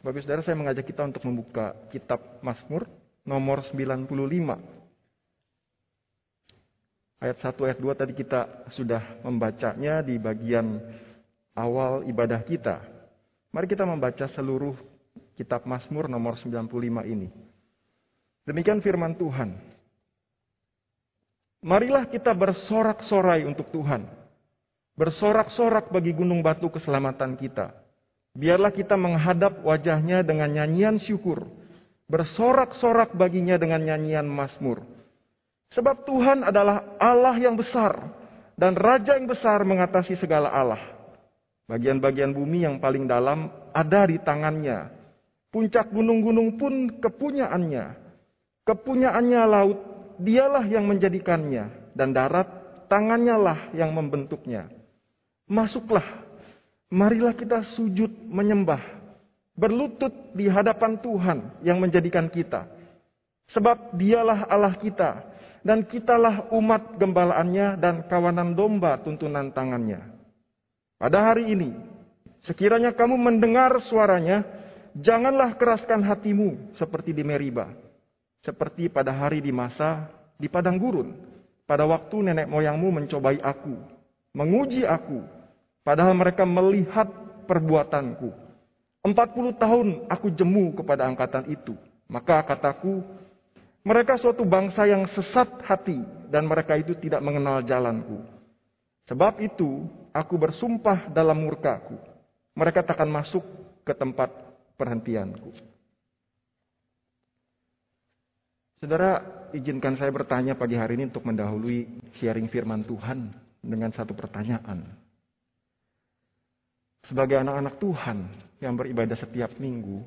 Bapak Saudara saya mengajak kita untuk membuka kitab Mazmur nomor 95. Ayat 1 ayat 2 tadi kita sudah membacanya di bagian awal ibadah kita. Mari kita membaca seluruh kitab Mazmur nomor 95 ini. Demikian firman Tuhan. Marilah kita bersorak-sorai untuk Tuhan. Bersorak-sorak bagi gunung batu keselamatan kita. Biarlah kita menghadap wajahnya dengan nyanyian syukur. Bersorak-sorak baginya dengan nyanyian Mazmur. Sebab Tuhan adalah Allah yang besar dan Raja yang besar mengatasi segala Allah. Bagian-bagian bumi yang paling dalam ada di tangannya. Puncak gunung-gunung pun kepunyaannya. Kepunyaannya laut, dialah yang menjadikannya. Dan darat, tangannya lah yang membentuknya. Masuklah, marilah kita sujud menyembah. Berlutut di hadapan Tuhan yang menjadikan kita. Sebab dialah Allah kita dan kitalah umat gembalaannya dan kawanan domba tuntunan tangannya. Pada hari ini, sekiranya kamu mendengar suaranya, janganlah keraskan hatimu seperti di Meriba, seperti pada hari di masa di padang gurun, pada waktu nenek moyangmu mencobai aku, menguji aku, padahal mereka melihat perbuatanku. Empat puluh tahun aku jemu kepada angkatan itu, maka kataku, mereka suatu bangsa yang sesat hati dan mereka itu tidak mengenal jalanku. Sebab itu aku bersumpah dalam murkaku. Mereka takkan masuk ke tempat perhentianku. Saudara, izinkan saya bertanya pagi hari ini untuk mendahului sharing firman Tuhan dengan satu pertanyaan. Sebagai anak-anak Tuhan yang beribadah setiap minggu,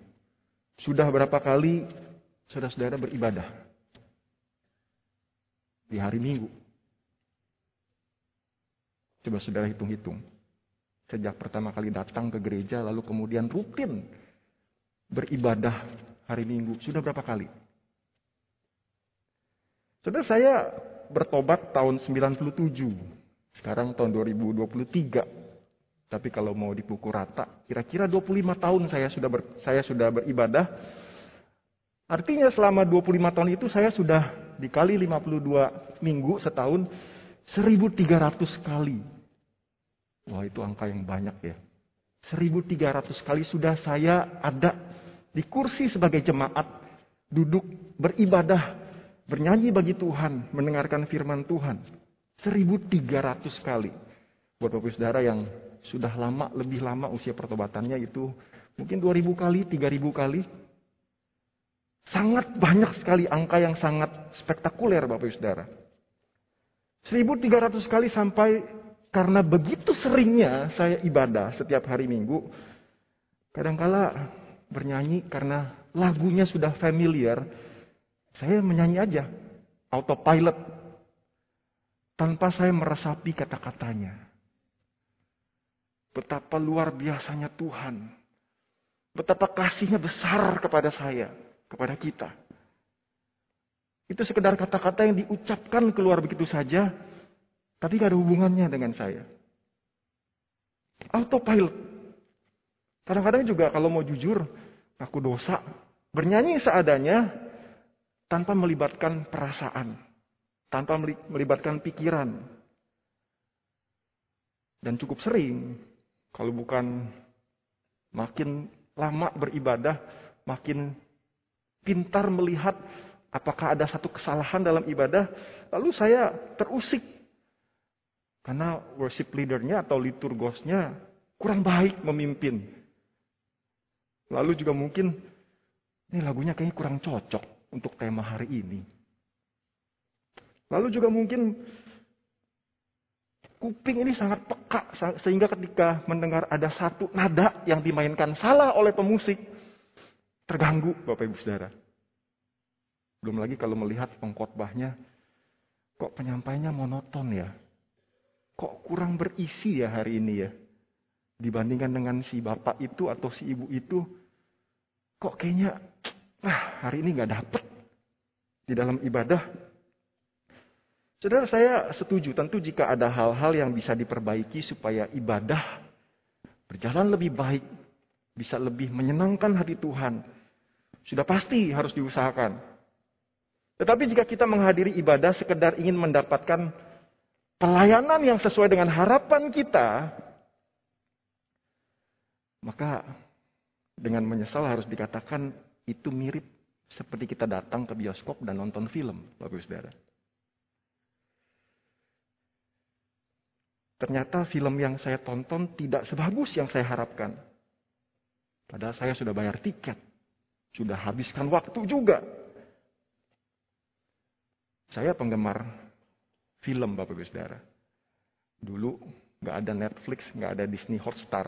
sudah berapa kali saudara-saudara beribadah di hari Minggu. Coba saudara hitung-hitung. Sejak pertama kali datang ke gereja, lalu kemudian rutin beribadah hari Minggu. Sudah berapa kali? Saudara saya bertobat tahun 97. Sekarang tahun 2023. Tapi kalau mau dipukul rata, kira-kira 25 tahun saya sudah ber, saya sudah beribadah. Artinya selama 25 tahun itu saya sudah dikali 52 minggu setahun 1300 kali. Wah itu angka yang banyak ya. 1300 kali sudah saya ada di kursi sebagai jemaat, duduk beribadah, bernyanyi bagi Tuhan, mendengarkan firman Tuhan. 1300 kali. Buat Bapak Saudara yang sudah lama, lebih lama usia pertobatannya itu mungkin 2000 kali, 3000 kali. Sangat banyak sekali angka yang sangat spektakuler Bapak Ibu Saudara. 1300 kali sampai karena begitu seringnya saya ibadah setiap hari Minggu. Kadangkala bernyanyi karena lagunya sudah familiar. Saya menyanyi aja, autopilot. Tanpa saya meresapi kata-katanya. Betapa luar biasanya Tuhan. Betapa kasihnya besar kepada saya kepada kita. Itu sekedar kata-kata yang diucapkan keluar begitu saja, tapi gak ada hubungannya dengan saya. Autopilot. Kadang-kadang juga kalau mau jujur, aku dosa. Bernyanyi seadanya tanpa melibatkan perasaan. Tanpa melibatkan pikiran. Dan cukup sering, kalau bukan makin lama beribadah, makin pintar melihat apakah ada satu kesalahan dalam ibadah, lalu saya terusik. Karena worship leadernya atau liturgosnya kurang baik memimpin. Lalu juga mungkin, ini lagunya kayaknya kurang cocok untuk tema hari ini. Lalu juga mungkin kuping ini sangat peka sehingga ketika mendengar ada satu nada yang dimainkan salah oleh pemusik, terganggu Bapak Ibu Saudara. Belum lagi kalau melihat pengkhotbahnya, kok penyampainya monoton ya? Kok kurang berisi ya hari ini ya? Dibandingkan dengan si bapak itu atau si ibu itu, kok kayaknya, nah hari ini nggak dapet di dalam ibadah. Saudara saya setuju, tentu jika ada hal-hal yang bisa diperbaiki supaya ibadah berjalan lebih baik, bisa lebih menyenangkan hati Tuhan, sudah pasti harus diusahakan. Tetapi jika kita menghadiri ibadah sekedar ingin mendapatkan pelayanan yang sesuai dengan harapan kita, maka dengan menyesal harus dikatakan itu mirip seperti kita datang ke bioskop dan nonton film, Bapak Saudara. Ternyata film yang saya tonton tidak sebagus yang saya harapkan. Padahal saya sudah bayar tiket. Sudah habiskan waktu juga. Saya penggemar film Bapak Ibu Saudara. Dulu nggak ada Netflix, nggak ada Disney Hotstar.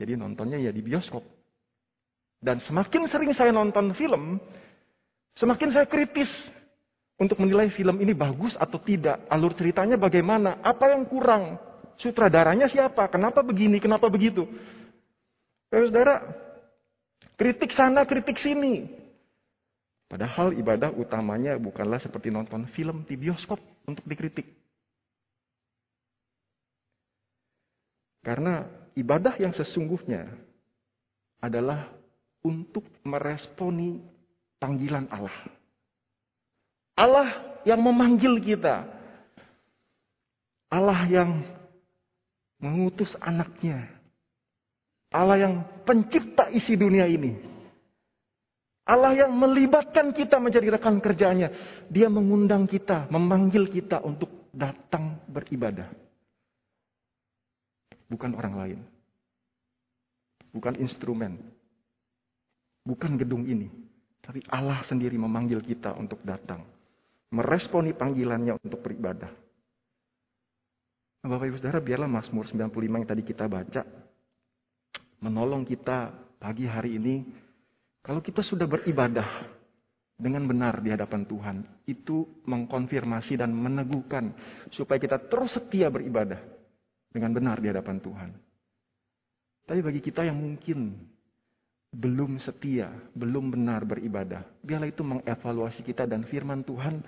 Jadi nontonnya ya di bioskop. Dan semakin sering saya nonton film, semakin saya kritis untuk menilai film ini bagus atau tidak. Alur ceritanya bagaimana, apa yang kurang, sutradaranya siapa, kenapa begini, kenapa begitu. Saudara, kritik sana, kritik sini. Padahal ibadah utamanya bukanlah seperti nonton film di bioskop untuk dikritik. Karena ibadah yang sesungguhnya adalah untuk meresponi panggilan Allah. Allah yang memanggil kita. Allah yang mengutus anaknya. Allah yang pencipta isi dunia ini. Allah yang melibatkan kita menjadi rekan kerjanya. Dia mengundang kita, memanggil kita untuk datang beribadah. Bukan orang lain. Bukan instrumen. Bukan gedung ini. Tapi Allah sendiri memanggil kita untuk datang. Meresponi panggilannya untuk beribadah. Nah, Bapak Ibu Saudara, biarlah Mazmur 95 yang tadi kita baca. Menolong kita pagi hari ini. Kalau kita sudah beribadah dengan benar di hadapan Tuhan. Itu mengkonfirmasi dan meneguhkan. Supaya kita terus setia beribadah. Dengan benar di hadapan Tuhan. Tapi bagi kita yang mungkin belum setia, belum benar beribadah. Biarlah itu mengevaluasi kita dan firman Tuhan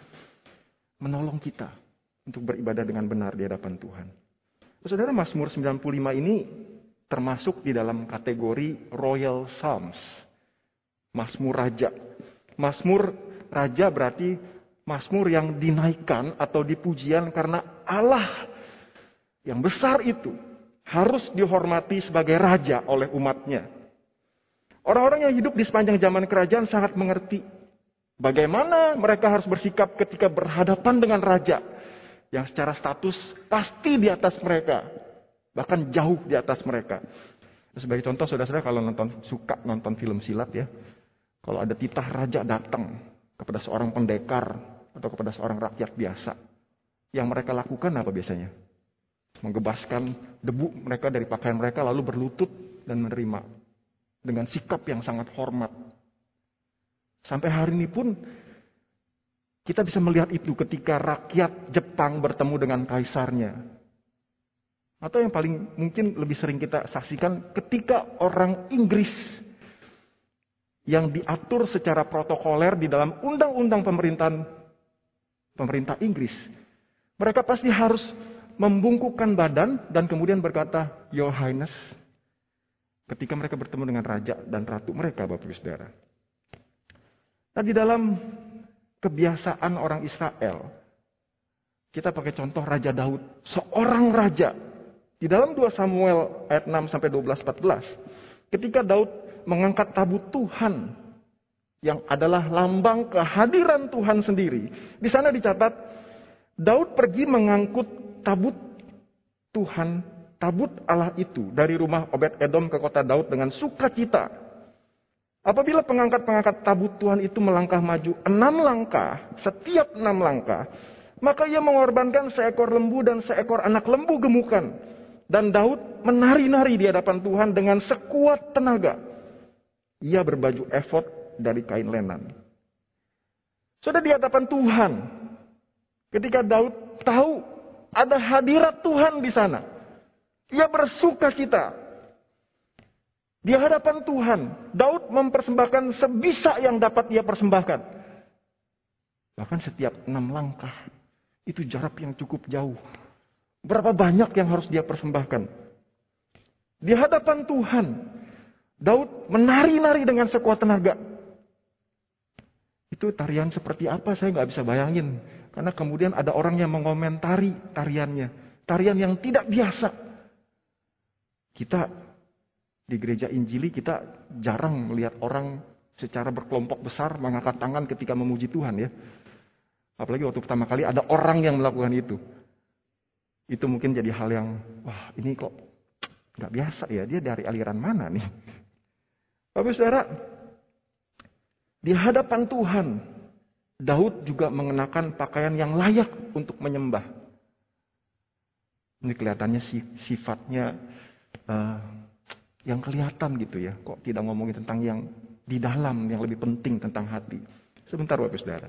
menolong kita untuk beribadah dengan benar di hadapan Tuhan. Saudara Mazmur 95 ini termasuk di dalam kategori Royal Psalms. Mazmur Raja. Mazmur Raja berarti Mazmur yang dinaikkan atau dipujian karena Allah yang besar itu harus dihormati sebagai raja oleh umatnya. Orang-orang yang hidup di sepanjang zaman kerajaan sangat mengerti bagaimana mereka harus bersikap ketika berhadapan dengan raja yang secara status pasti di atas mereka, bahkan jauh di atas mereka. Sebagai contoh, saudara-saudara kalau nonton suka nonton film silat ya, kalau ada titah raja datang kepada seorang pendekar atau kepada seorang rakyat biasa, yang mereka lakukan apa biasanya? Menggebaskan debu mereka dari pakaian mereka lalu berlutut dan menerima dengan sikap yang sangat hormat. Sampai hari ini pun kita bisa melihat itu ketika rakyat Jepang bertemu dengan kaisarnya. Atau yang paling mungkin lebih sering kita saksikan ketika orang Inggris yang diatur secara protokoler di dalam undang-undang pemerintahan pemerintah Inggris. Mereka pasti harus membungkukkan badan dan kemudian berkata, Your Highness, ketika mereka bertemu dengan raja dan ratu mereka, Bapak Ibu Saudara. Nah, di dalam kebiasaan orang Israel, kita pakai contoh Raja Daud, seorang raja. Di dalam 2 Samuel ayat 6 sampai 12 14, ketika Daud mengangkat tabut Tuhan yang adalah lambang kehadiran Tuhan sendiri. Di sana dicatat Daud pergi mengangkut tabut Tuhan tabut Allah itu dari rumah Obed Edom ke kota Daud dengan sukacita. Apabila pengangkat-pengangkat tabut Tuhan itu melangkah maju enam langkah, setiap enam langkah, maka ia mengorbankan seekor lembu dan seekor anak lembu gemukan. Dan Daud menari-nari di hadapan Tuhan dengan sekuat tenaga. Ia berbaju efod dari kain lenan. Sudah di hadapan Tuhan. Ketika Daud tahu ada hadirat Tuhan di sana. Ia bersuka cita. Di hadapan Tuhan, Daud mempersembahkan sebisa yang dapat ia persembahkan. Bahkan setiap enam langkah, itu jarak yang cukup jauh. Berapa banyak yang harus dia persembahkan. Di hadapan Tuhan, Daud menari-nari dengan sekuat tenaga. Itu tarian seperti apa saya nggak bisa bayangin. Karena kemudian ada orang yang mengomentari tariannya. Tarian yang tidak biasa. Kita di gereja Injili kita jarang melihat orang secara berkelompok besar mengangkat tangan ketika memuji Tuhan ya. Apalagi waktu pertama kali ada orang yang melakukan itu. Itu mungkin jadi hal yang, wah ini kok nggak biasa ya, dia dari aliran mana nih? Bapak saudara, di hadapan Tuhan, Daud juga mengenakan pakaian yang layak untuk menyembah. Ini kelihatannya sifatnya uh, yang kelihatan gitu ya. Kok tidak ngomongin tentang yang di dalam, yang lebih penting tentang hati. Sebentar Bapak Saudara.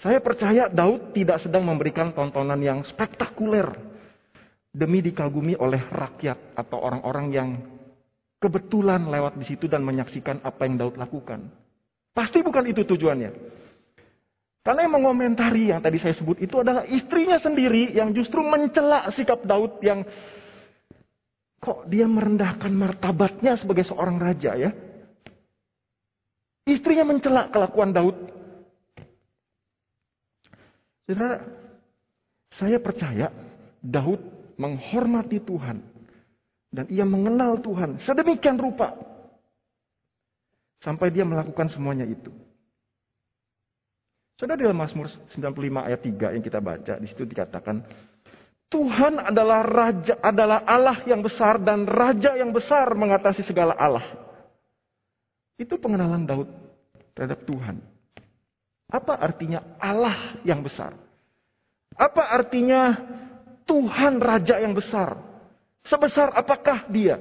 Saya percaya Daud tidak sedang memberikan tontonan yang spektakuler demi dikagumi oleh rakyat atau orang-orang yang kebetulan lewat di situ dan menyaksikan apa yang Daud lakukan. Pasti bukan itu tujuannya. Karena yang mengomentari yang tadi saya sebut itu adalah istrinya sendiri yang justru mencela sikap Daud yang kok dia merendahkan martabatnya sebagai seorang raja ya. Istrinya mencela kelakuan Daud. Saudara, saya percaya Daud menghormati Tuhan dan ia mengenal Tuhan sedemikian rupa. Sampai dia melakukan semuanya itu. Saudara dalam Mazmur 95 ayat 3 yang kita baca, di situ dikatakan, Tuhan adalah raja adalah Allah yang besar dan raja yang besar mengatasi segala Allah. Itu pengenalan Daud terhadap Tuhan. Apa artinya Allah yang besar? Apa artinya Tuhan raja yang besar? Sebesar apakah dia?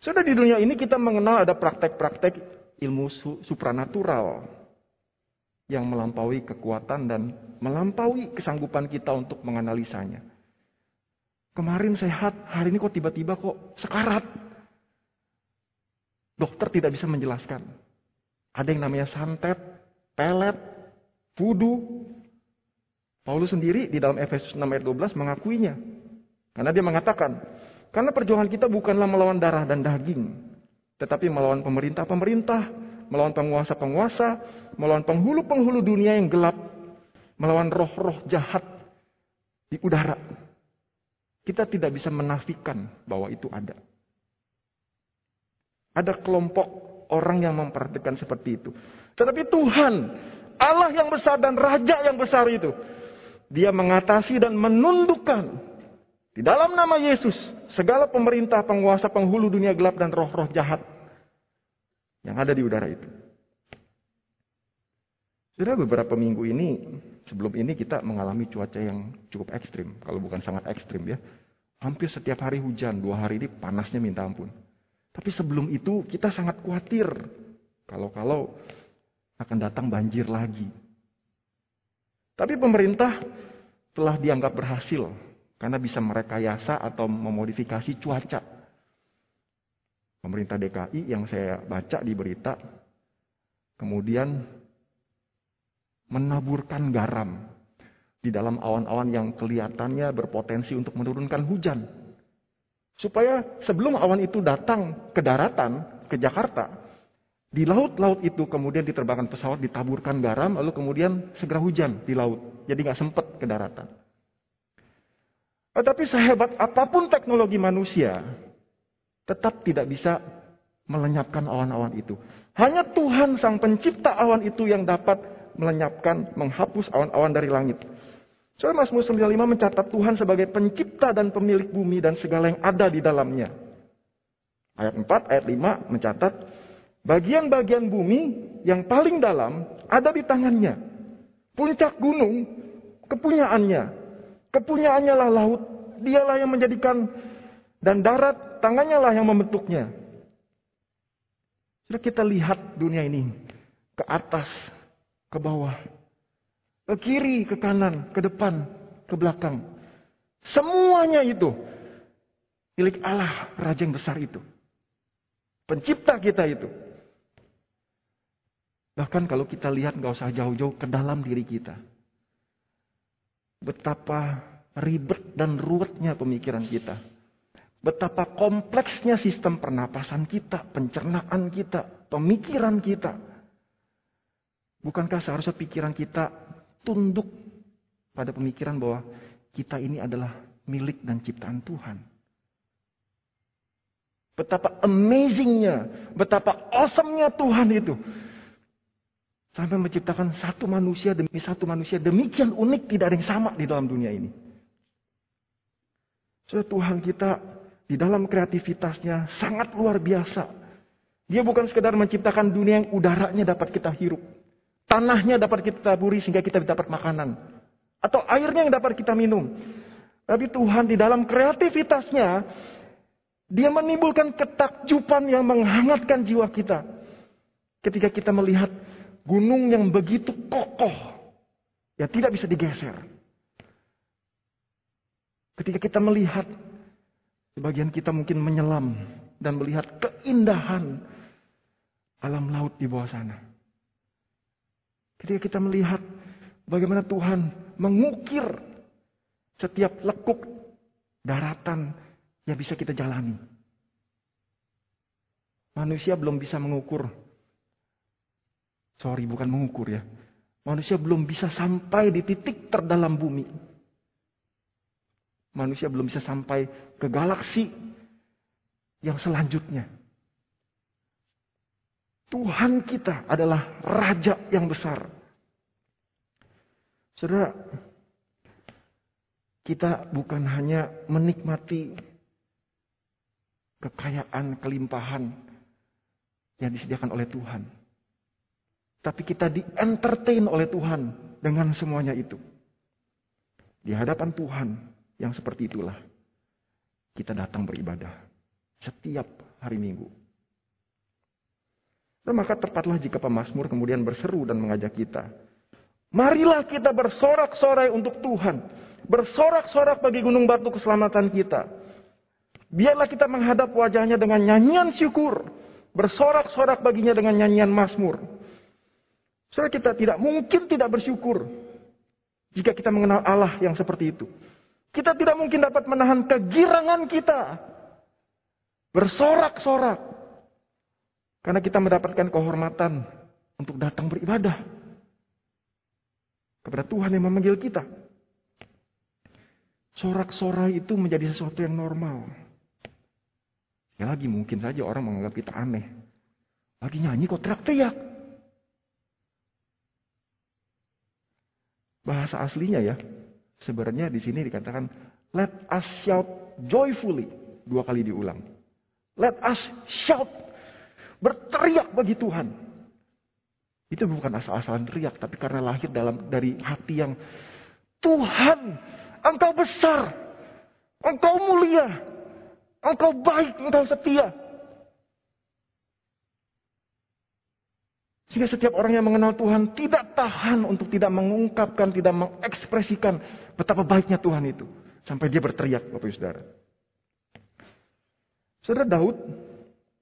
Sudah di dunia ini kita mengenal ada praktek-praktek ilmu supranatural yang melampaui kekuatan dan melampaui kesanggupan kita untuk menganalisanya. Kemarin sehat, hari ini kok tiba-tiba kok sekarat. Dokter tidak bisa menjelaskan. Ada yang namanya santet, pelet, fudu. Paulus sendiri di dalam Efesus 6 ayat 12 mengakuinya. Karena dia mengatakan, karena perjuangan kita bukanlah melawan darah dan daging, tetapi melawan pemerintah-pemerintah, melawan penguasa-penguasa, melawan penghulu-penghulu dunia yang gelap, melawan roh-roh jahat di udara. Kita tidak bisa menafikan bahwa itu ada. Ada kelompok orang yang memperhatikan seperti itu. Tetapi Tuhan, Allah yang besar dan Raja yang besar itu, dia mengatasi dan menundukkan di dalam nama Yesus, segala pemerintah, penguasa, penghulu dunia gelap dan roh-roh jahat yang ada di udara itu. Sudah beberapa minggu ini, sebelum ini kita mengalami cuaca yang cukup ekstrim. Kalau bukan sangat ekstrim ya. Hampir setiap hari hujan, dua hari ini panasnya minta ampun. Tapi sebelum itu kita sangat khawatir. Kalau-kalau akan datang banjir lagi. Tapi pemerintah telah dianggap berhasil karena bisa merekayasa atau memodifikasi cuaca. Pemerintah DKI yang saya baca di berita, kemudian menaburkan garam di dalam awan-awan yang kelihatannya berpotensi untuk menurunkan hujan. Supaya sebelum awan itu datang ke daratan, ke Jakarta, di laut-laut itu kemudian diterbangkan pesawat, ditaburkan garam, lalu kemudian segera hujan di laut. Jadi nggak sempat ke daratan. Tetapi sehebat apa pun teknologi manusia, tetap tidak bisa melenyapkan awan-awan itu. Hanya Tuhan sang pencipta awan itu yang dapat melenyapkan, menghapus awan-awan dari langit. Soal Mazmur 95 mencatat Tuhan sebagai pencipta dan pemilik bumi dan segala yang ada di dalamnya. Ayat 4, ayat 5 mencatat, bagian-bagian bumi yang paling dalam ada di tangannya. Puncak gunung, kepunyaannya. Kepunyaannya lah laut, dialah yang menjadikan dan darat, tangannya lah yang membentuknya. Sudah kita lihat dunia ini ke atas, ke bawah, ke kiri, ke kanan, ke depan, ke belakang. Semuanya itu milik Allah, Raja yang besar itu. Pencipta kita itu. Bahkan kalau kita lihat nggak usah jauh-jauh ke dalam diri kita. Betapa ribet dan ruwetnya pemikiran kita. Betapa kompleksnya sistem pernapasan kita, pencernaan kita, pemikiran kita. Bukankah seharusnya pikiran kita tunduk pada pemikiran bahwa kita ini adalah milik dan ciptaan Tuhan? Betapa amazingnya, betapa awesome-nya Tuhan itu. Sampai menciptakan satu manusia demi satu manusia. Demikian unik, tidak ada yang sama di dalam dunia ini. So, Tuhan kita di dalam kreativitasnya sangat luar biasa. Dia bukan sekedar menciptakan dunia yang udaranya dapat kita hirup. Tanahnya dapat kita taburi sehingga kita dapat makanan. Atau airnya yang dapat kita minum. Tapi Tuhan di dalam kreativitasnya, dia menimbulkan ketakjuban yang menghangatkan jiwa kita. Ketika kita melihat gunung yang begitu kokoh, ya tidak bisa digeser. Ketika kita melihat Sebagian kita mungkin menyelam dan melihat keindahan alam laut di bawah sana. Ketika kita melihat bagaimana Tuhan mengukir setiap lekuk daratan yang bisa kita jalani. Manusia belum bisa mengukur. Sorry, bukan mengukur ya. Manusia belum bisa sampai di titik terdalam bumi manusia belum bisa sampai ke galaksi yang selanjutnya. Tuhan kita adalah raja yang besar. Saudara, kita bukan hanya menikmati kekayaan, kelimpahan yang disediakan oleh Tuhan. Tapi kita di-entertain oleh Tuhan dengan semuanya itu. Di hadapan Tuhan, yang seperti itulah kita datang beribadah setiap hari Minggu. Dan maka tepatlah jika pemazmur kemudian berseru dan mengajak kita. Marilah kita bersorak-sorai untuk Tuhan. Bersorak-sorak bagi gunung batu keselamatan kita. Biarlah kita menghadap wajahnya dengan nyanyian syukur. Bersorak-sorak baginya dengan nyanyian mazmur. Saudara kita tidak mungkin tidak bersyukur. Jika kita mengenal Allah yang seperti itu. Kita tidak mungkin dapat menahan kegirangan kita. Bersorak-sorak. Karena kita mendapatkan kehormatan untuk datang beribadah. Kepada Tuhan yang memanggil kita. Sorak-sorai itu menjadi sesuatu yang normal. Ya lagi mungkin saja orang menganggap kita aneh. Lagi nyanyi kok teriak-teriak. Bahasa aslinya ya, Sebenarnya di sini dikatakan let us shout joyfully. Dua kali diulang. Let us shout. Berteriak bagi Tuhan. Itu bukan asal-asalan teriak, tapi karena lahir dalam dari hati yang Tuhan, Engkau besar, Engkau mulia, Engkau baik, Engkau setia. Sehingga setiap orang yang mengenal Tuhan tidak tahan untuk tidak mengungkapkan, tidak mengekspresikan betapa baiknya Tuhan itu. Sampai dia berteriak, Bapak Saudara. Saudara Daud,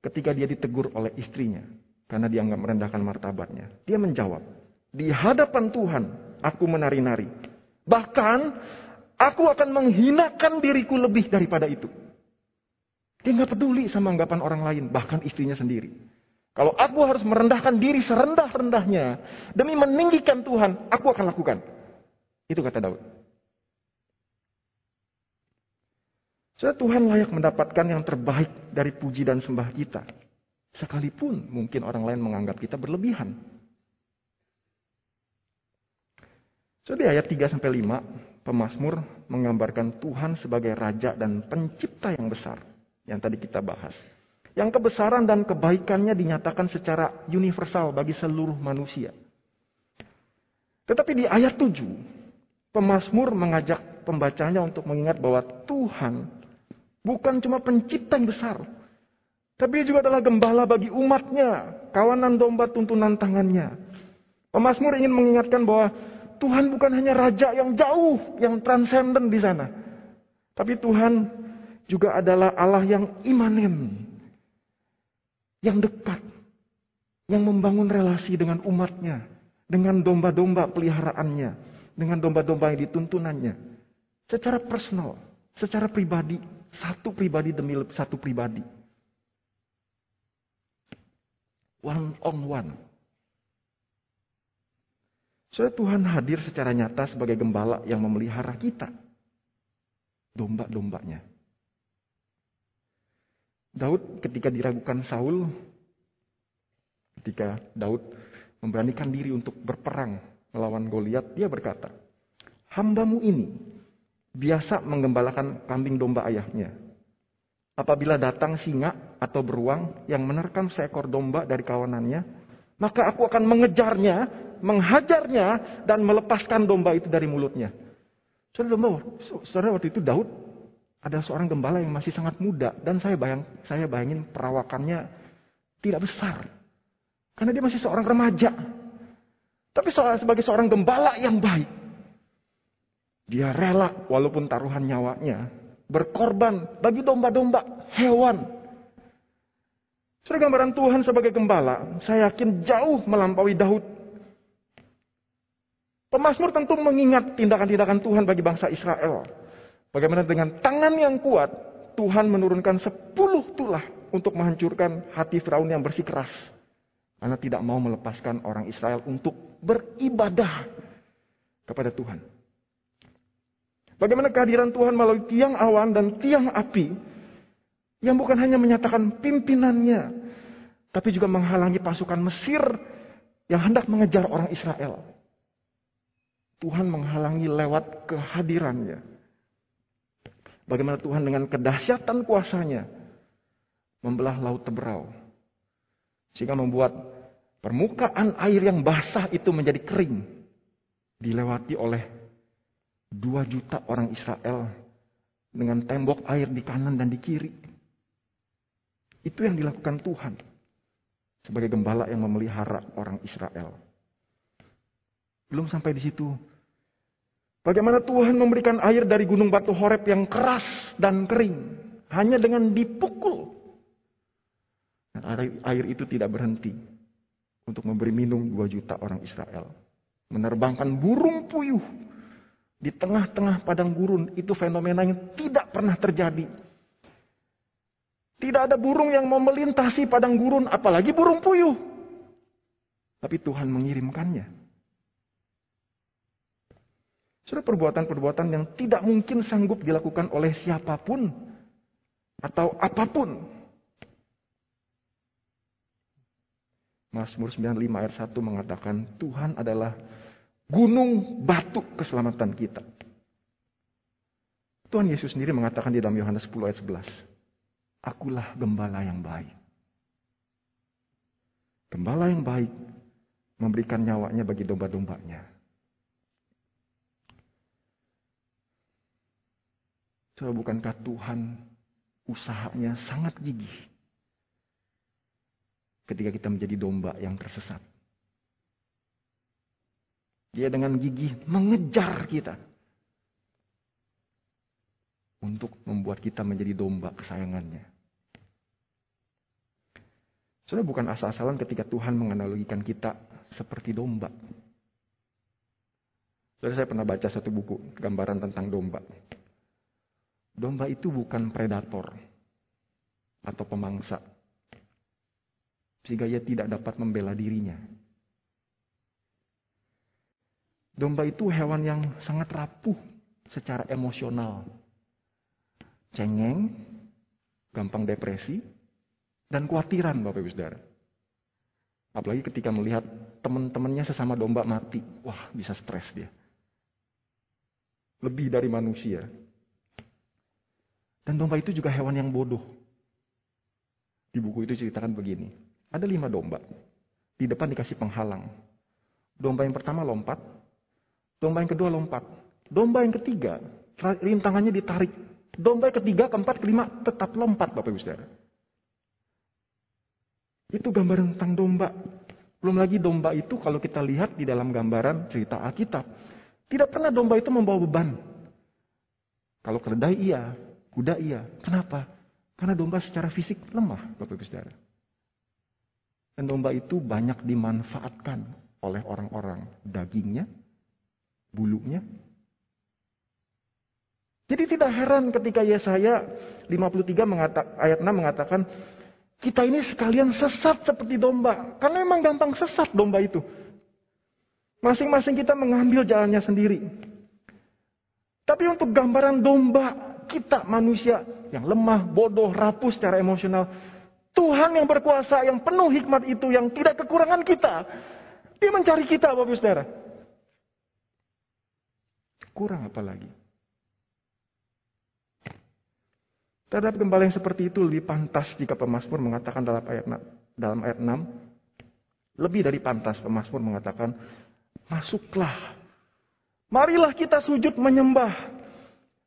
ketika dia ditegur oleh istrinya, karena dia nggak merendahkan martabatnya, dia menjawab, di hadapan Tuhan aku menari-nari. Bahkan aku akan menghinakan diriku lebih daripada itu. Dia nggak peduli sama anggapan orang lain, bahkan istrinya sendiri. Kalau aku harus merendahkan diri serendah-rendahnya demi meninggikan Tuhan, aku akan lakukan. Itu kata Daud. So, Tuhan layak mendapatkan yang terbaik dari puji dan sembah kita. Sekalipun mungkin orang lain menganggap kita berlebihan. So, di ayat 3 sampai 5, pemazmur menggambarkan Tuhan sebagai raja dan pencipta yang besar yang tadi kita bahas. Yang kebesaran dan kebaikannya dinyatakan secara universal bagi seluruh manusia. Tetapi di ayat 7, pemazmur mengajak pembacanya untuk mengingat bahwa Tuhan bukan cuma pencipta yang besar, tapi juga adalah gembala bagi umatnya, kawanan domba tuntunan tangannya. Pemazmur ingin mengingatkan bahwa Tuhan bukan hanya raja yang jauh, yang transenden di sana. Tapi Tuhan juga adalah Allah yang imanen, yang dekat, yang membangun relasi dengan umatnya, dengan domba-domba peliharaannya, dengan domba-domba yang dituntunannya, secara personal, secara pribadi, satu pribadi demi satu pribadi. One on one. Saudara Tuhan hadir secara nyata sebagai gembala yang memelihara kita. Domba-dombanya. Daud ketika diragukan Saul, ketika Daud memberanikan diri untuk berperang melawan Goliat, dia berkata, Hambamu ini biasa menggembalakan kambing domba ayahnya. Apabila datang singa atau beruang yang menerkam seekor domba dari kawanannya, maka aku akan mengejarnya, menghajarnya, dan melepaskan domba itu dari mulutnya. Saudara, domba, saudara waktu itu Daud ada seorang gembala yang masih sangat muda dan saya bayang saya bayangin perawakannya tidak besar karena dia masih seorang remaja. Tapi soal sebagai seorang gembala yang baik, dia rela walaupun taruhan nyawanya berkorban bagi domba-domba hewan. Sudah gambaran Tuhan sebagai gembala, saya yakin jauh melampaui Daud. Pemasmur tentu mengingat tindakan-tindakan Tuhan bagi bangsa Israel. Bagaimana dengan tangan yang kuat, Tuhan menurunkan sepuluh tulah untuk menghancurkan hati Firaun yang bersikeras. Karena tidak mau melepaskan orang Israel untuk beribadah kepada Tuhan. Bagaimana kehadiran Tuhan melalui tiang awan dan tiang api yang bukan hanya menyatakan pimpinannya, tapi juga menghalangi pasukan Mesir yang hendak mengejar orang Israel. Tuhan menghalangi lewat kehadirannya. Bagaimana Tuhan dengan kedahsyatan kuasanya membelah laut teberau. Sehingga membuat permukaan air yang basah itu menjadi kering. Dilewati oleh Dua juta orang Israel dengan tembok air di kanan dan di kiri. Itu yang dilakukan Tuhan sebagai gembala yang memelihara orang Israel. Belum sampai di situ. Bagaimana Tuhan memberikan air dari gunung batu horeb yang keras dan kering. Hanya dengan dipukul. Dan air itu tidak berhenti. Untuk memberi minum dua juta orang Israel. Menerbangkan burung puyuh di tengah-tengah padang gurun itu fenomena yang tidak pernah terjadi. Tidak ada burung yang mau melintasi padang gurun, apalagi burung puyuh. Tapi Tuhan mengirimkannya. Sudah perbuatan-perbuatan yang tidak mungkin sanggup dilakukan oleh siapa pun atau apa pun. Mazmur 95 ayat 1 mengatakan Tuhan adalah gunung batu keselamatan kita. Tuhan Yesus sendiri mengatakan di dalam Yohanes 10 ayat 11. Akulah gembala yang baik. Gembala yang baik memberikan nyawanya bagi domba-dombanya. Coba bukankah Tuhan usahanya sangat gigih ketika kita menjadi domba yang tersesat? Dia dengan gigih mengejar kita. Untuk membuat kita menjadi domba kesayangannya. Sudah bukan asal-asalan ketika Tuhan menganalogikan kita seperti domba. Saudara saya pernah baca satu buku gambaran tentang domba. Domba itu bukan predator atau pemangsa. Sehingga ia tidak dapat membela dirinya. Domba itu hewan yang sangat rapuh secara emosional. Cengeng, gampang depresi, dan kuatiran Bapak Ibu Saudara. Apalagi ketika melihat teman-temannya sesama domba mati. Wah bisa stres dia. Lebih dari manusia. Dan domba itu juga hewan yang bodoh. Di buku itu ceritakan begini. Ada lima domba. Di depan dikasih penghalang. Domba yang pertama lompat, Domba yang kedua lompat. Domba yang ketiga, rintangannya ditarik. Domba yang ketiga, keempat, kelima, tetap lompat Bapak Ibu Saudara. Itu gambaran tentang domba. Belum lagi domba itu kalau kita lihat di dalam gambaran cerita Alkitab. Tidak pernah domba itu membawa beban. Kalau keledai iya, kuda iya. Kenapa? Karena domba secara fisik lemah Bapak Ibu Saudara. Dan domba itu banyak dimanfaatkan oleh orang-orang. Dagingnya, bulunya. Jadi tidak heran ketika Yesaya 53 mengata, ayat 6 mengatakan kita ini sekalian sesat seperti domba. Karena memang gampang sesat domba itu. Masing-masing kita mengambil jalannya sendiri. Tapi untuk gambaran domba, kita manusia yang lemah, bodoh, rapuh secara emosional. Tuhan yang berkuasa, yang penuh hikmat itu, yang tidak kekurangan kita. Dia mencari kita, Bapak Saudara. Kurang apa lagi? Terhadap gembala yang seperti itu lebih pantas jika pemazmur mengatakan dalam ayat dalam ayat 6 lebih dari pantas pemazmur mengatakan masuklah marilah kita sujud menyembah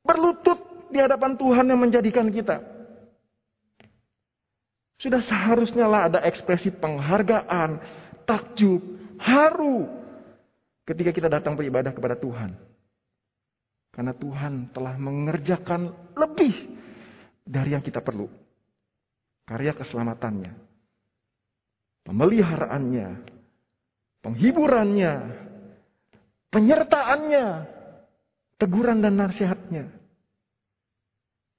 berlutut di hadapan Tuhan yang menjadikan kita sudah seharusnya lah ada ekspresi penghargaan takjub haru ketika kita datang beribadah kepada Tuhan karena Tuhan telah mengerjakan lebih dari yang kita perlu. Karya keselamatannya, pemeliharaannya, penghiburannya, penyertaannya, teguran dan nasihatnya.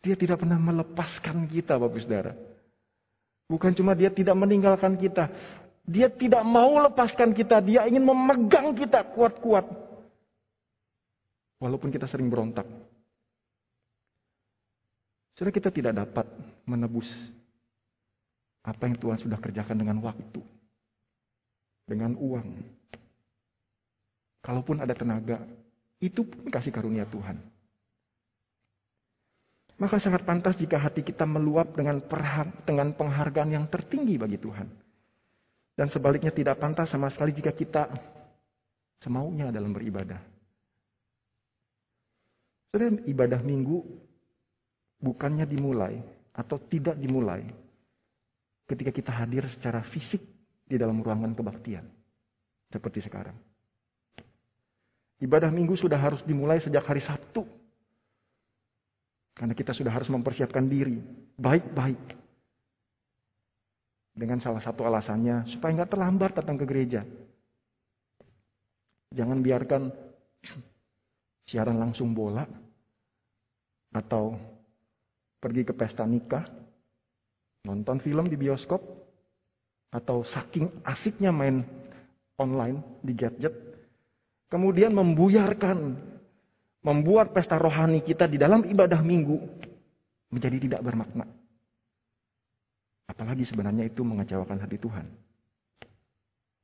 Dia tidak pernah melepaskan kita, Bapak Saudara. Bukan cuma dia tidak meninggalkan kita. Dia tidak mau lepaskan kita. Dia ingin memegang kita kuat-kuat. Walaupun kita sering berontak. Saudara kita tidak dapat menebus apa yang Tuhan sudah kerjakan dengan waktu, dengan uang. Kalaupun ada tenaga, itu pun kasih karunia Tuhan. Maka sangat pantas jika hati kita meluap dengan perhar, dengan penghargaan yang tertinggi bagi Tuhan. Dan sebaliknya tidak pantas sama sekali jika kita semaunya dalam beribadah. Saudara, ibadah minggu bukannya dimulai atau tidak dimulai ketika kita hadir secara fisik di dalam ruangan kebaktian. Seperti sekarang. Ibadah minggu sudah harus dimulai sejak hari Sabtu. Karena kita sudah harus mempersiapkan diri baik-baik. Dengan salah satu alasannya supaya nggak terlambat datang ke gereja. Jangan biarkan siaran langsung bola atau pergi ke pesta nikah, nonton film di bioskop, atau saking asiknya main online di gadget, kemudian membuyarkan, membuat pesta rohani kita di dalam ibadah minggu menjadi tidak bermakna. Apalagi sebenarnya itu mengecewakan hati Tuhan.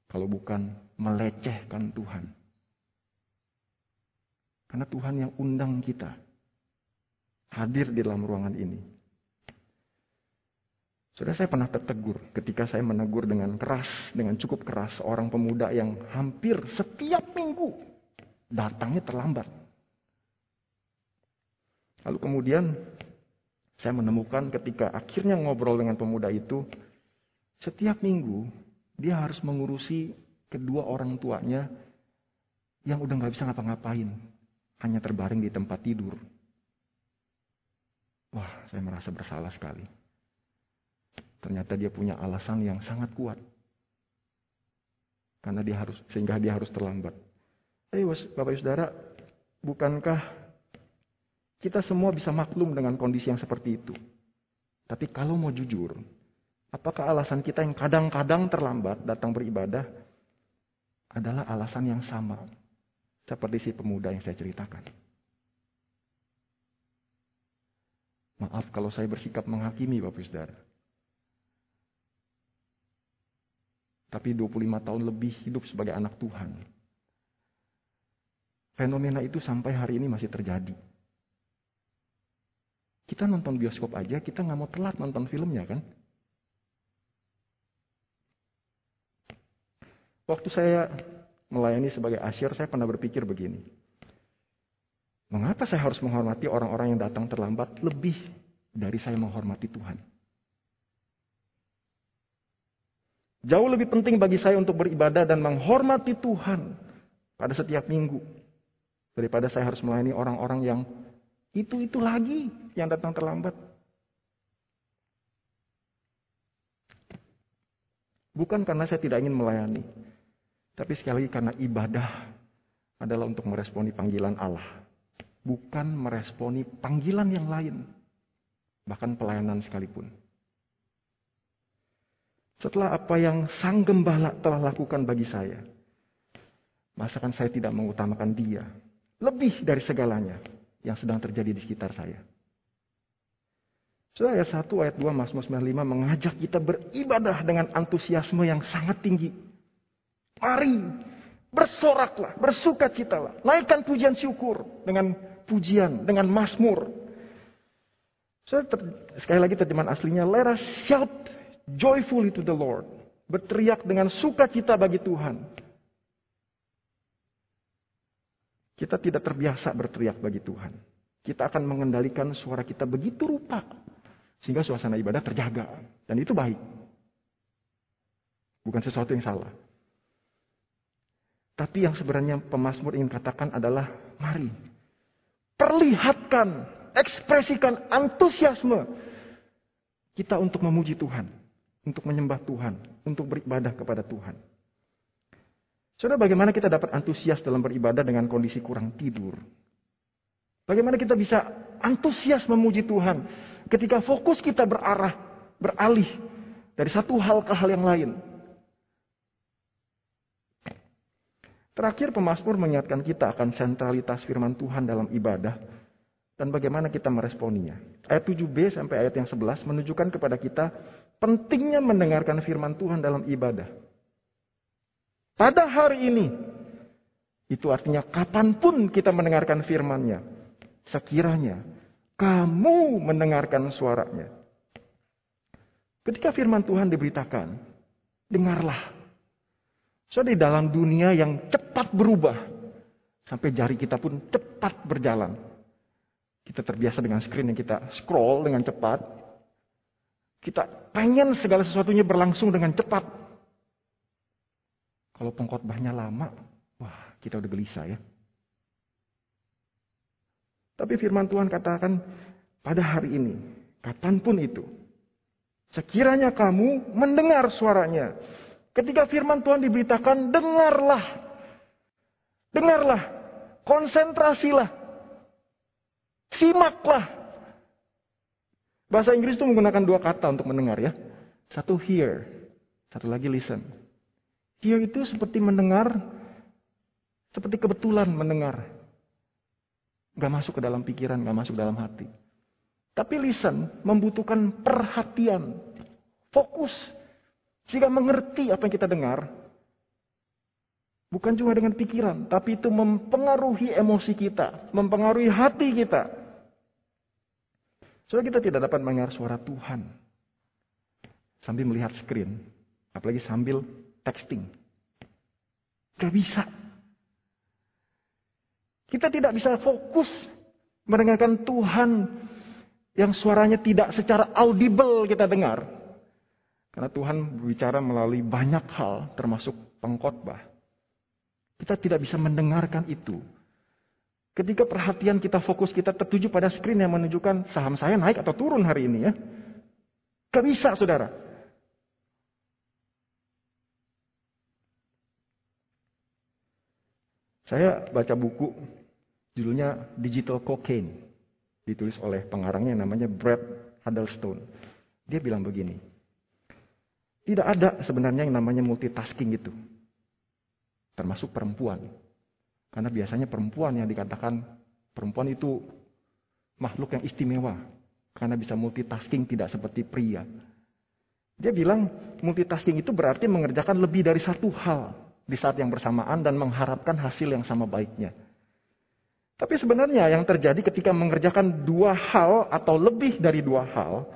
Kalau bukan melecehkan Tuhan. Karena Tuhan yang undang kita hadir di dalam ruangan ini. Sudah saya pernah tertegur ketika saya menegur dengan keras, dengan cukup keras seorang pemuda yang hampir setiap minggu datangnya terlambat. Lalu kemudian saya menemukan ketika akhirnya ngobrol dengan pemuda itu, setiap minggu dia harus mengurusi kedua orang tuanya yang udah nggak bisa ngapa-ngapain, hanya terbaring di tempat tidur. Wah, saya merasa bersalah sekali. Ternyata dia punya alasan yang sangat kuat. Karena dia harus sehingga dia harus terlambat. Tapi Bapak Ibu Saudara, bukankah kita semua bisa maklum dengan kondisi yang seperti itu? Tapi kalau mau jujur, apakah alasan kita yang kadang-kadang terlambat datang beribadah adalah alasan yang sama seperti si pemuda yang saya ceritakan? Maaf kalau saya bersikap menghakimi Bapak Saudara. Tapi 25 tahun lebih hidup sebagai anak Tuhan. Fenomena itu sampai hari ini masih terjadi. Kita nonton bioskop aja, kita nggak mau telat nonton filmnya kan? Waktu saya melayani sebagai asyir, saya pernah berpikir begini. Mengapa saya harus menghormati orang-orang yang datang terlambat lebih dari saya menghormati Tuhan? Jauh lebih penting bagi saya untuk beribadah dan menghormati Tuhan pada setiap minggu. Daripada saya harus melayani orang-orang yang itu-itu lagi yang datang terlambat. Bukan karena saya tidak ingin melayani. Tapi sekali lagi karena ibadah adalah untuk meresponi panggilan Allah. bukan meresponi panggilan yang lain, bahkan pelayanan sekalipun. Setelah apa yang sang gembala telah lakukan bagi saya, masakan saya tidak mengutamakan dia lebih dari segalanya yang sedang terjadi di sekitar saya. Sudah ayat 1, ayat 2, Mazmur 95 mengajak kita beribadah dengan antusiasme yang sangat tinggi. Mari, bersoraklah, bersukacitalah. Naikkan pujian syukur dengan pujian, dengan Mazmur. Saya sekali lagi terjemahan aslinya, let us shout joyfully to the Lord. Berteriak dengan sukacita bagi Tuhan. Kita tidak terbiasa berteriak bagi Tuhan. Kita akan mengendalikan suara kita begitu rupa sehingga suasana ibadah terjaga. Dan itu baik. Bukan sesuatu yang salah. Tapi yang sebenarnya pemazmur ingin katakan adalah, mari perlihatkan, ekspresikan antusiasme kita untuk memuji Tuhan, untuk menyembah Tuhan, untuk beribadah kepada Tuhan. Saudara, bagaimana kita dapat antusias dalam beribadah dengan kondisi kurang tidur? Bagaimana kita bisa antusias memuji Tuhan ketika fokus kita berarah, beralih dari satu hal ke hal yang lain. Terakhir pemazmur mengingatkan kita akan sentralitas firman Tuhan dalam ibadah dan bagaimana kita meresponinya. Ayat 7b sampai ayat yang 11 menunjukkan kepada kita pentingnya mendengarkan firman Tuhan dalam ibadah. Pada hari ini, itu artinya kapan pun kita mendengarkan firman-Nya, sekiranya kamu mendengarkan suaranya. Ketika firman Tuhan diberitakan, dengarlah. So di dalam dunia yang cepat berubah, sampai jari kita pun cepat berjalan. Kita terbiasa dengan screen yang kita scroll dengan cepat. Kita pengen segala sesuatunya berlangsung dengan cepat. Kalau pengkhotbahnya lama, wah kita udah gelisah ya. Tapi firman Tuhan katakan pada hari ini, kapan pun itu, sekiranya kamu mendengar suaranya. Ketika firman Tuhan diberitakan, dengarlah. Dengarlah. Konsentrasilah. Simaklah. Bahasa Inggris itu menggunakan dua kata untuk mendengar ya. Satu hear, satu lagi listen. Hear itu seperti mendengar, seperti kebetulan mendengar. Gak masuk ke dalam pikiran, gak masuk ke dalam hati. Tapi listen membutuhkan perhatian, fokus. Sehingga mengerti apa yang kita dengar. Bukan cuma dengan pikiran, tapi itu mempengaruhi emosi kita, mempengaruhi hati kita. Soalnya kita tidak dapat mendengar suara Tuhan sambil melihat screen, apalagi sambil texting. Gak bisa. Kita tidak bisa fokus mendengarkan Tuhan yang suaranya tidak secara audible kita dengar. Karena Tuhan berbicara melalui banyak hal termasuk pengkhotbah. Kita tidak bisa mendengarkan itu. Ketika perhatian kita fokus kita tertuju pada screen yang menunjukkan saham saya naik atau turun hari ini ya. Gak bisa saudara. Saya baca buku Judulnya Digital Cocaine. Ditulis oleh pengarangnya namanya Brad Huddlestone. Dia bilang begini. Tidak ada sebenarnya yang namanya multitasking itu. Termasuk perempuan. Karena biasanya perempuan yang dikatakan perempuan itu makhluk yang istimewa. Karena bisa multitasking tidak seperti pria. Dia bilang multitasking itu berarti mengerjakan lebih dari satu hal di saat yang bersamaan dan mengharapkan hasil yang sama baiknya. Tapi sebenarnya yang terjadi ketika mengerjakan dua hal atau lebih dari dua hal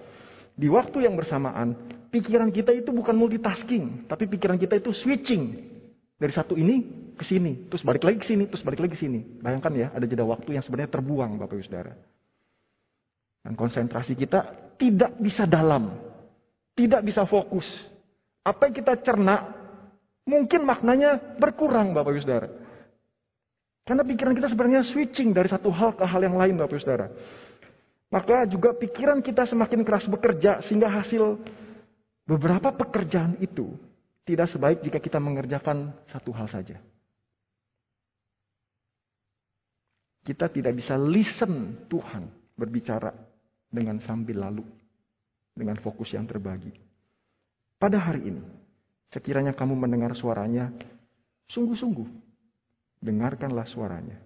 di waktu yang bersamaan, pikiran kita itu bukan multitasking, tapi pikiran kita itu switching dari satu ini ke sini, terus balik lagi ke sini, terus balik lagi ke sini. Bayangkan ya, ada jeda waktu yang sebenarnya terbuang, Bapak Ibu Saudara. Dan konsentrasi kita tidak bisa dalam, tidak bisa fokus. Apa yang kita cerna, mungkin maknanya berkurang, Bapak Ibu Saudara. Karena pikiran kita sebenarnya switching dari satu hal ke hal yang lain Bapak Saudara. Maka juga pikiran kita semakin keras bekerja sehingga hasil beberapa pekerjaan itu tidak sebaik jika kita mengerjakan satu hal saja. Kita tidak bisa listen Tuhan berbicara dengan sambil lalu. Dengan fokus yang terbagi. Pada hari ini, sekiranya kamu mendengar suaranya, sungguh-sungguh, dengarkanlah suaranya.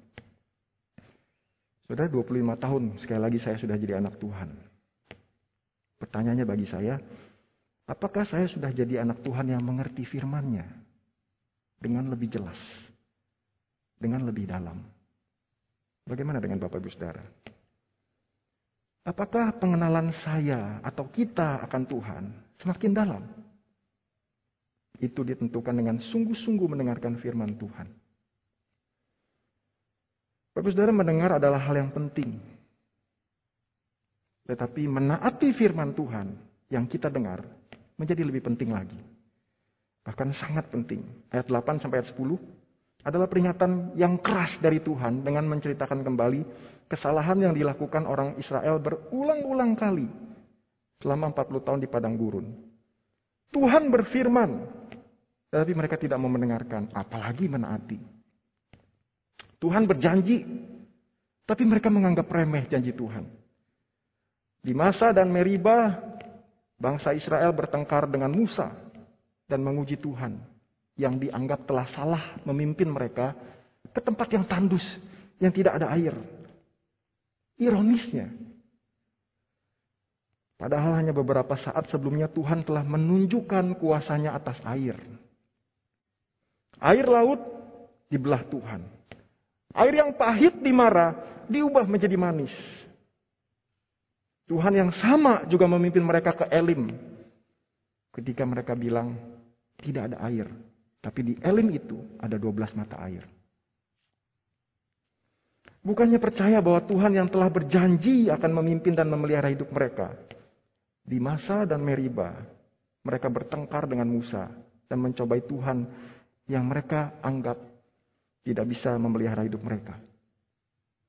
Saudara 25 tahun, sekali lagi saya sudah jadi anak Tuhan. Pertanyaannya bagi saya, apakah saya sudah jadi anak Tuhan yang mengerti firman-Nya dengan lebih jelas, dengan lebih dalam? Bagaimana dengan Bapak Ibu Saudara? Apakah pengenalan saya atau kita akan Tuhan semakin dalam? Itu ditentukan dengan sungguh-sungguh mendengarkan firman Tuhan. Bapak saudara mendengar adalah hal yang penting. Tetapi menaati firman Tuhan yang kita dengar menjadi lebih penting lagi. Bahkan sangat penting. Ayat 8 sampai ayat 10 adalah peringatan yang keras dari Tuhan dengan menceritakan kembali kesalahan yang dilakukan orang Israel berulang-ulang kali selama 40 tahun di padang gurun. Tuhan berfirman, tetapi mereka tidak mau mendengarkan, apalagi menaati. Tuhan berjanji, tapi mereka menganggap remeh janji Tuhan. Di masa dan Meriba, bangsa Israel bertengkar dengan Musa dan menguji Tuhan yang dianggap telah salah memimpin mereka ke tempat yang tandus, yang tidak ada air. Ironisnya, padahal hanya beberapa saat sebelumnya Tuhan telah menunjukkan kuasanya atas air. Air laut dibelah Tuhan. Air yang pahit di Mara diubah menjadi manis. Tuhan yang sama juga memimpin mereka ke Elim. Ketika mereka bilang tidak ada air. Tapi di Elim itu ada 12 mata air. Bukannya percaya bahwa Tuhan yang telah berjanji akan memimpin dan memelihara hidup mereka. Di masa dan Meriba, mereka bertengkar dengan Musa dan mencobai Tuhan yang mereka anggap tidak bisa memelihara hidup mereka.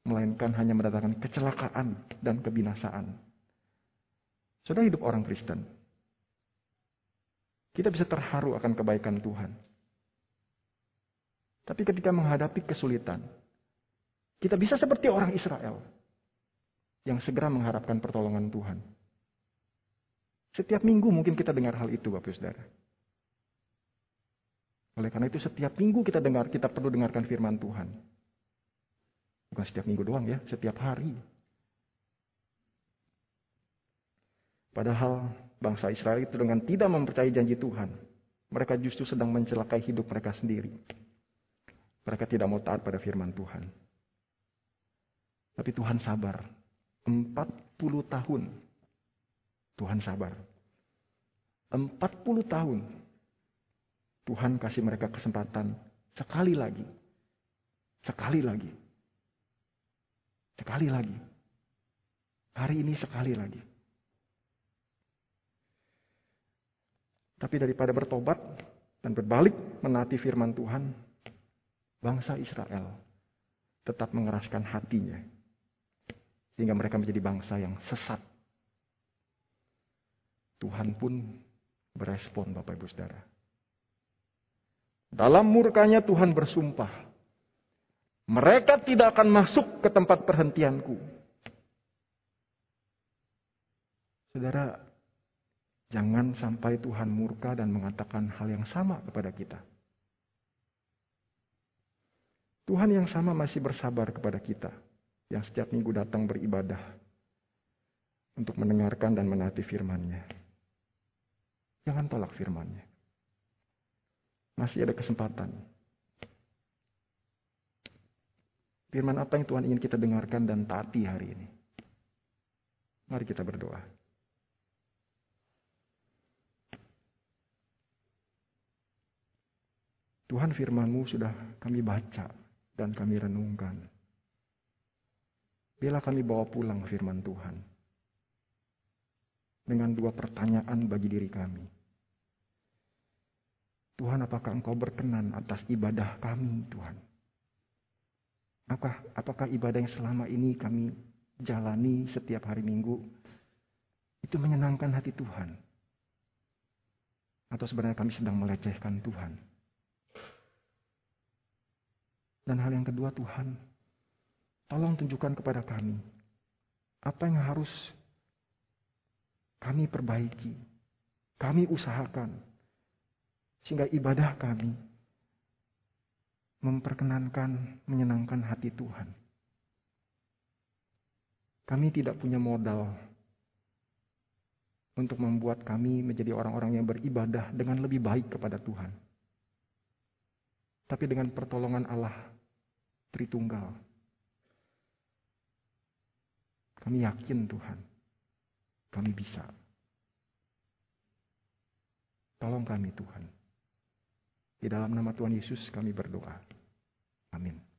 Melainkan hanya mendatangkan kecelakaan dan kebinasaan. Sudah hidup orang Kristen. Kita bisa terharu akan kebaikan Tuhan. Tapi ketika menghadapi kesulitan, kita bisa seperti orang Israel yang segera mengharapkan pertolongan Tuhan. Setiap minggu mungkin kita dengar hal itu, Bapak Saudara. Oleh karena itu setiap minggu kita dengar, kita perlu dengarkan firman Tuhan. Bukan setiap minggu doang ya, setiap hari. Padahal bangsa Israel itu dengan tidak mempercayai janji Tuhan, mereka justru sedang mencelakai hidup mereka sendiri. Mereka tidak mau taat pada firman Tuhan. Tapi Tuhan sabar. 40 tahun. Tuhan sabar. 40 tahun Tuhan kasih mereka kesempatan sekali lagi. Sekali lagi. Sekali lagi. Hari ini sekali lagi. Tapi daripada bertobat dan berbalik menaati firman Tuhan, bangsa Israel tetap mengeraskan hatinya. Sehingga mereka menjadi bangsa yang sesat. Tuhan pun berespon Bapak Ibu Saudara. Dalam murkanya Tuhan bersumpah. Mereka tidak akan masuk ke tempat perhentianku. Saudara, jangan sampai Tuhan murka dan mengatakan hal yang sama kepada kita. Tuhan yang sama masih bersabar kepada kita yang setiap minggu datang beribadah untuk mendengarkan dan menaati firman-Nya. Jangan tolak firman-Nya. Masih ada kesempatan. Firman apa yang Tuhan ingin kita dengarkan dan taati hari ini? Mari kita berdoa. Tuhan firman-Mu sudah kami baca dan kami renungkan. Bila kami bawa pulang firman Tuhan. Dengan dua pertanyaan bagi diri kami. Tuhan apakah engkau berkenan atas ibadah kami Tuhan? Apakah, apakah ibadah yang selama ini kami jalani setiap hari minggu itu menyenangkan hati Tuhan? Atau sebenarnya kami sedang melecehkan Tuhan? Dan hal yang kedua Tuhan, Tolong tunjukkan kepada kami apa yang harus kami perbaiki, kami usahakan, sehingga ibadah kami memperkenankan, menyenangkan hati Tuhan. Kami tidak punya modal untuk membuat kami menjadi orang-orang yang beribadah dengan lebih baik kepada Tuhan. Tapi dengan pertolongan Allah Tritunggal, kami yakin Tuhan, kami bisa. Tolong kami Tuhan. Di dalam nama Tuhan Yesus kami berdoa. Amin.